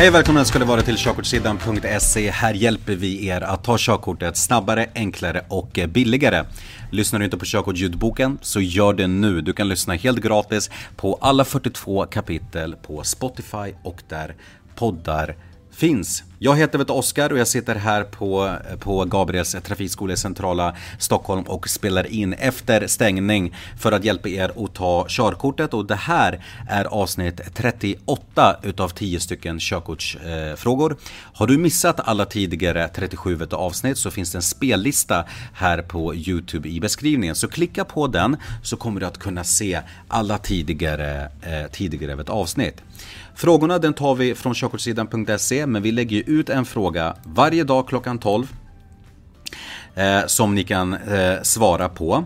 Hej och välkomna ska det vara till körkortssidan.se. Här hjälper vi er att ta körkortet snabbare, enklare och billigare. Lyssnar du inte på körkortsljudboken så gör det nu. Du kan lyssna helt gratis på alla 42 kapitel på Spotify och där poddar finns. Jag heter vet Oskar och jag sitter här på, på Gabriels trafikskola i centrala Stockholm och spelar in efter stängning för att hjälpa er att ta körkortet och det här är avsnitt 38 utav 10 stycken körkortsfrågor. Har du missat alla tidigare 37 avsnitt så finns det en spellista här på Youtube i beskrivningen så klicka på den så kommer du att kunna se alla tidigare, eh, tidigare avsnitt. Frågorna den tar vi från körkortssidan.se men vi lägger ut en fråga varje dag klockan 12 eh, som ni kan eh, svara på.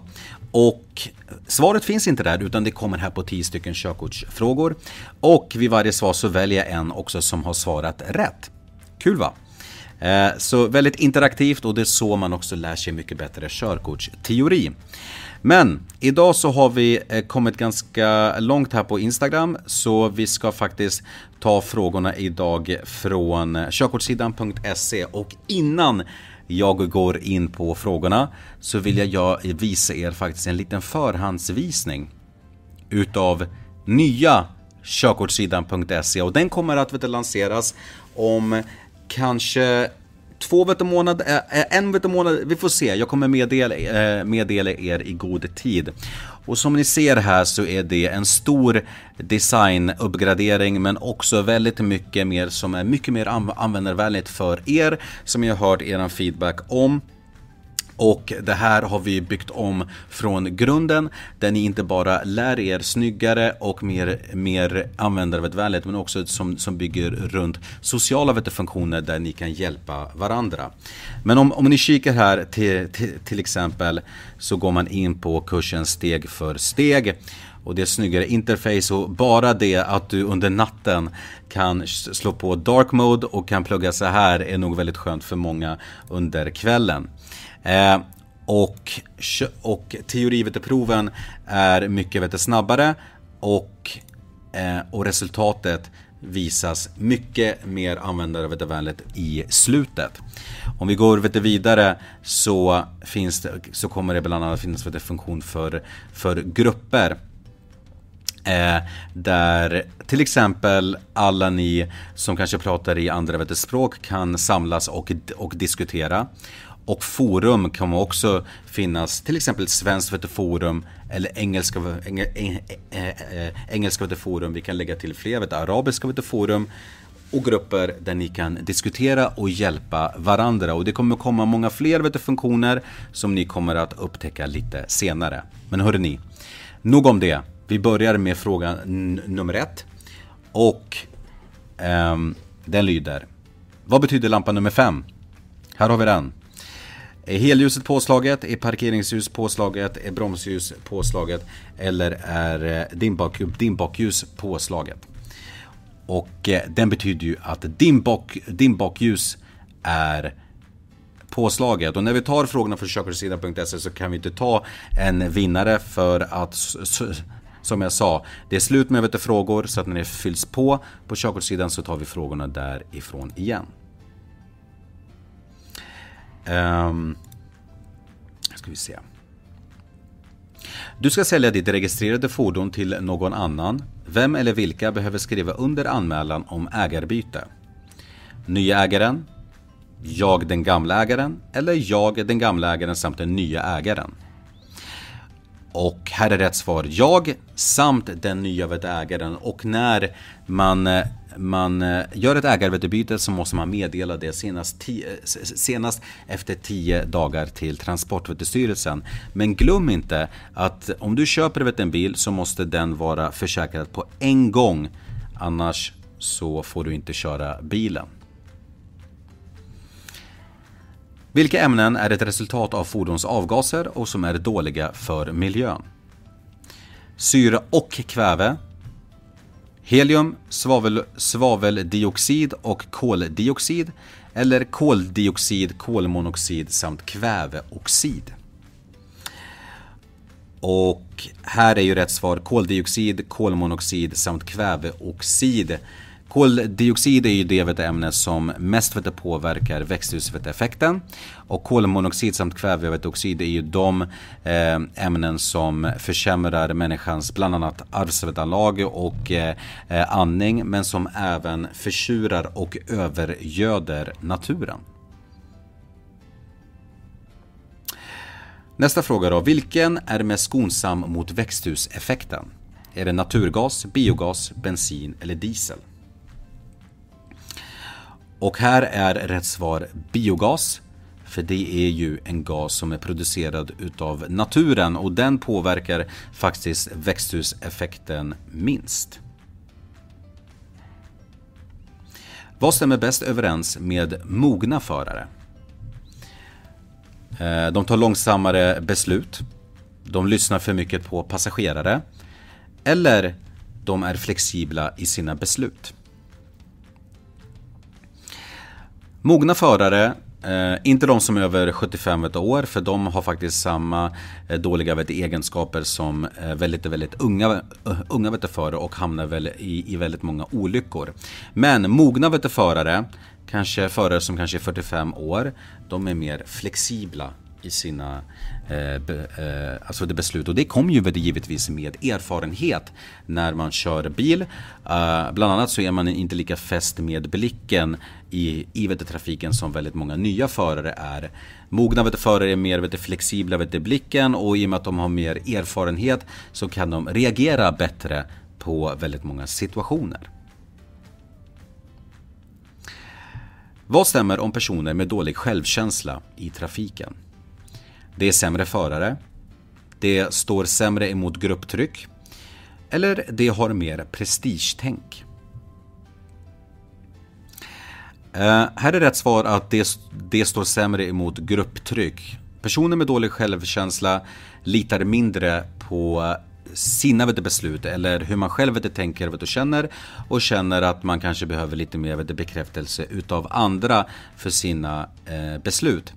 Och svaret finns inte där utan det kommer här på 10 stycken körkortsfrågor. Och vid varje svar så väljer jag en också som har svarat rätt. Kul va? Eh, så väldigt interaktivt och det är så man också lär sig mycket bättre körkortsteori. Men idag så har vi eh, kommit ganska långt här på Instagram så vi ska faktiskt ta frågorna idag från körkortssidan.se och innan jag går in på frågorna så vill jag visa er faktiskt en liten förhandsvisning utav nya körkortssidan.se och den kommer att lanseras om kanske två veckor månad, eh, eh, en veckor månad, vi får se. Jag kommer meddela, eh, meddela er i god tid. Och som ni ser här så är det en stor designuppgradering men också väldigt mycket mer som är mycket mer användarvänligt för er som jag har hört er feedback om. Och det här har vi byggt om från grunden där ni inte bara lär er snyggare och mer, mer användarvänligt men också som, som bygger runt sociala funktioner där ni kan hjälpa varandra. Men om, om ni kikar här till, till, till exempel så går man in på kursen steg för steg och det är snyggare interface och bara det att du under natten kan slå på dark mode och kan plugga så här är nog väldigt skönt för många under kvällen. Eh, och, och teoriveteproven är mycket vet, snabbare och, eh, och resultatet visas mycket mer användarvänligt i slutet. Om vi går vet, vidare så, finns det, så kommer det bland annat finnas vet, funktion för, för grupper. Eh, där till exempel alla ni som kanske pratar i andra språk kan samlas och, och diskutera. Och forum kommer också finnas, till exempel svenskt forum eller engelska, engel, eh, engelska forum. Vi kan lägga till fler, vet, arabiska forum och grupper där ni kan diskutera och hjälpa varandra. Och det kommer komma många fler vet, funktioner som ni kommer att upptäcka lite senare. Men hörni, nog om det. Vi börjar med fråga nummer ett. Och um, den lyder. Vad betyder lampa nummer fem? Här har vi den. Är helljuset påslaget? Är parkeringsljus påslaget? Är bromsljus påslaget? Eller är eh, dimbak, dimbakljus påslaget? Och eh, den betyder ju att dimbakljus är påslaget. Och när vi tar frågorna från körkortssidan.se så kan vi inte ta en vinnare för att som jag sa, det är slut med vet, frågor så att när det fylls på på körkortssidan så tar vi frågorna därifrån igen. Um, ska vi se. Du ska sälja ditt registrerade fordon till någon annan. Vem eller vilka behöver skriva under anmälan om ägarbyte? Nya ägaren? Jag den gamla ägaren? Eller jag den gamla ägaren samt den nya ägaren? Och här är rätt svar jag samt den nya ägaren och när man man eh, gör ett ägarbyte så måste man meddela det senast, tio, eh, senast efter 10 dagar till Transportstyrelsen. Men glöm inte att om du köper en bil så måste den vara försäkrad på en gång. Annars så får du inte köra bilen. Vilka ämnen är ett resultat av fordons avgaser och som är dåliga för miljön? Syra och kväve, Helium, svavel, svaveldioxid och koldioxid eller koldioxid, kolmonoxid samt kväveoxid. Och här är ju rätt svar koldioxid, kolmonoxid samt kväveoxid. Koldioxid är ju det ämne som mest vet, påverkar växthuseffekten. Och kolmonoxid samt kväveoxid är ju de eh, ämnen som försämrar människans bland annat arvsanlag och eh, andning men som även försurar och övergöder naturen. Nästa fråga då. Vilken är mest skonsam mot växthuseffekten? Är det naturgas, biogas, bensin eller diesel? Och här är rätt svar biogas. För det är ju en gas som är producerad utav naturen och den påverkar faktiskt växthuseffekten minst. Vad stämmer bäst överens med mogna förare? Eh, de tar långsammare beslut. De lyssnar för mycket på passagerare. Eller de är flexibla i sina beslut. Mogna förare, eh, inte de som är över 75 år för de har faktiskt samma eh, dåliga vet, egenskaper som eh, väldigt, väldigt unga, uh, unga vet, förare och hamnar väl i, i väldigt många olyckor. Men mogna vet, förare, kanske förare som kanske är 45 år, de är mer flexibla i sina eh, be, eh, alltså det beslut. Och det kommer ju givetvis med erfarenhet när man kör bil. Uh, bland annat så är man inte lika fäst med blicken i, i trafiken som väldigt många nya förare är. Mogna vet förare är mer vet flexibla vet blicken och i och med att de har mer erfarenhet så kan de reagera bättre på väldigt många situationer. Vad stämmer om personer med dålig självkänsla i trafiken? Det är sämre förare. Det står sämre emot grupptryck. Eller det har mer prestigetänk. Uh, här är rätt svar att det, det står sämre emot grupptryck. Personer med dålig självkänsla litar mindre på sina vet beslut eller hur man själv vet tänker vet och känner och känner att man kanske behöver lite mer vet bekräftelse utav andra för sina eh, beslut.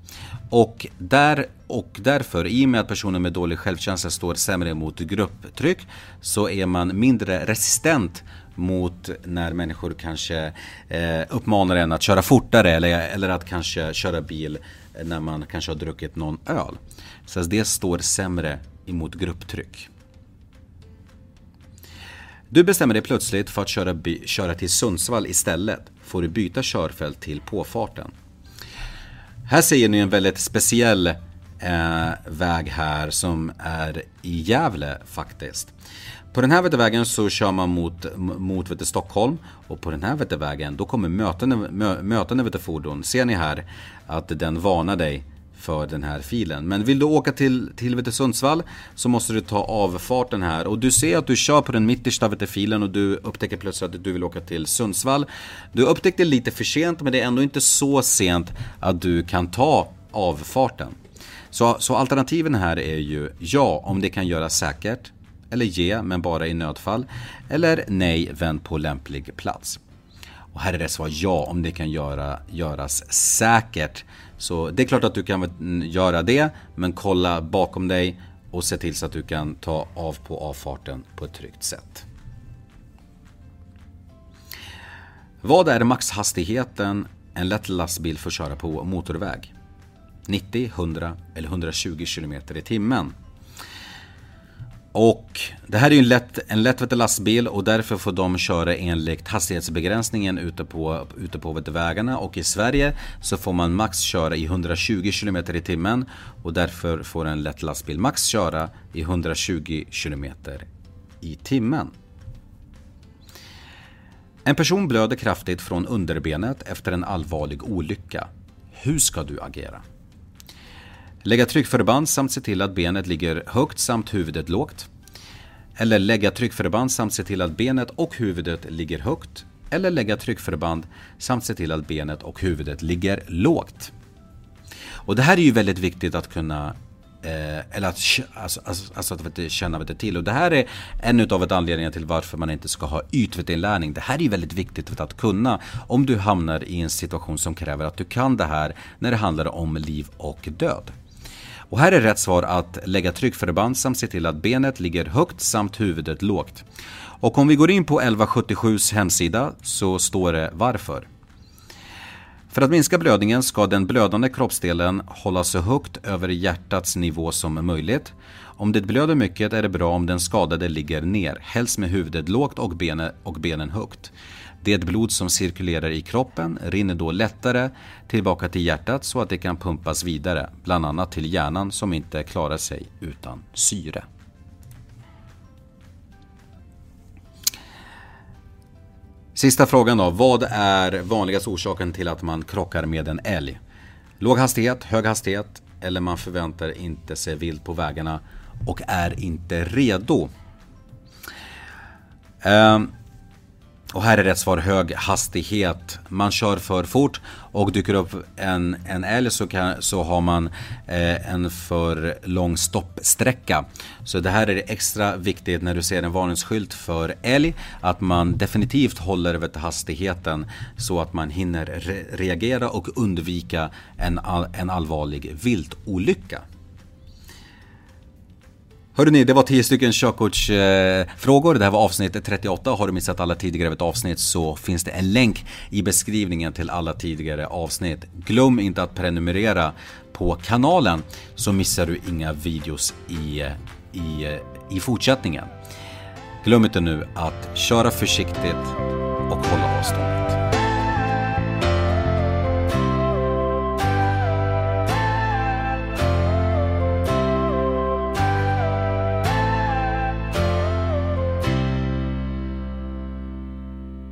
Och, där, och därför, i och med att personer med dålig självkänsla står sämre mot grupptryck så är man mindre resistent mot när människor kanske eh, uppmanar en att köra fortare eller, eller att kanske köra bil när man kanske har druckit någon öl. Så det står sämre emot grupptryck. Du bestämmer dig plötsligt för att köra, köra till Sundsvall istället. Får du byta körfält till påfarten. Här ser ni en väldigt speciell eh, väg här som är i Gävle faktiskt. På den här vägen så kör man mot, mot vet Stockholm och på den här vägen då kommer mötande, mö, mötande fordon. Ser ni här att den varnar dig för den här filen. Men vill du åka till, till Sundsvall så måste du ta avfarten här. Och du ser att du kör på den mittersta filen och du upptäcker plötsligt att du vill åka till Sundsvall. Du upptäckte lite för sent men det är ändå inte så sent att du kan ta avfarten. Så, så alternativen här är ju ja, om det kan göras säkert. Eller ge, men bara i nödfall. Eller nej, vänd på lämplig plats. Och här är det svar ja, om det kan göra, göras säkert. Så det är klart att du kan mm, göra det, men kolla bakom dig och se till så att du kan ta av på avfarten på ett tryggt sätt. Vad är maxhastigheten en lätt lastbil får köra på motorväg? 90, 100 eller 120 km i timmen? Och det här är ju en lätt, en lätt lastbil och därför får de köra enligt hastighetsbegränsningen ute på, ute på vägarna. Och i Sverige så får man max köra i 120 km i timmen och därför får en lätt lastbil max köra i 120 km i timmen. En person blöder kraftigt från underbenet efter en allvarlig olycka. Hur ska du agera? Lägga tryckförband samt se till att benet ligger högt samt huvudet lågt. Eller lägga tryckförband samt se till att benet och huvudet ligger högt. Eller lägga tryckförband samt se till att benet och huvudet ligger lågt. Och det här är ju väldigt viktigt att kunna Eh, eller att, alltså, alltså, alltså att känna vet, till. Och det här är en av anledningarna till varför man inte ska ha ytvetinlärning. Det här är väldigt viktigt att kunna om du hamnar i en situation som kräver att du kan det här när det handlar om liv och död. Och här är rätt svar att lägga tryckförband samt se till att benet ligger högt samt huvudet lågt. Och om vi går in på 1177s hemsida så står det varför. För att minska blödningen ska den blödande kroppsdelen hållas så högt över hjärtats nivå som möjligt. Om det blöder mycket är det bra om den skadade ligger ner, helst med huvudet lågt och benen, och benen högt. Det blod som cirkulerar i kroppen rinner då lättare tillbaka till hjärtat så att det kan pumpas vidare, bland annat till hjärnan som inte klarar sig utan syre. Sista frågan då. Vad är vanligast orsaken till att man krockar med en älg? Låg hastighet, hög hastighet eller man förväntar inte sig vilt på vägarna och är inte redo. Um, och här är rätt svar hög hastighet. Man kör för fort och dyker upp en, en älg så, kan, så har man eh, en för lång stoppsträcka. Så det här är extra viktigt när du ser en varningsskylt för älg. Att man definitivt håller vet, hastigheten så att man hinner re reagera och undvika en, en allvarlig viltolycka. Hörrni, det var 10 stycken körkortsfrågor. Det här var avsnitt 38. Har du missat alla tidigare avsnitt så finns det en länk i beskrivningen till alla tidigare avsnitt. Glöm inte att prenumerera på kanalen så missar du inga videos i, i, i fortsättningen. Glöm inte nu att köra försiktigt och hålla avstånd.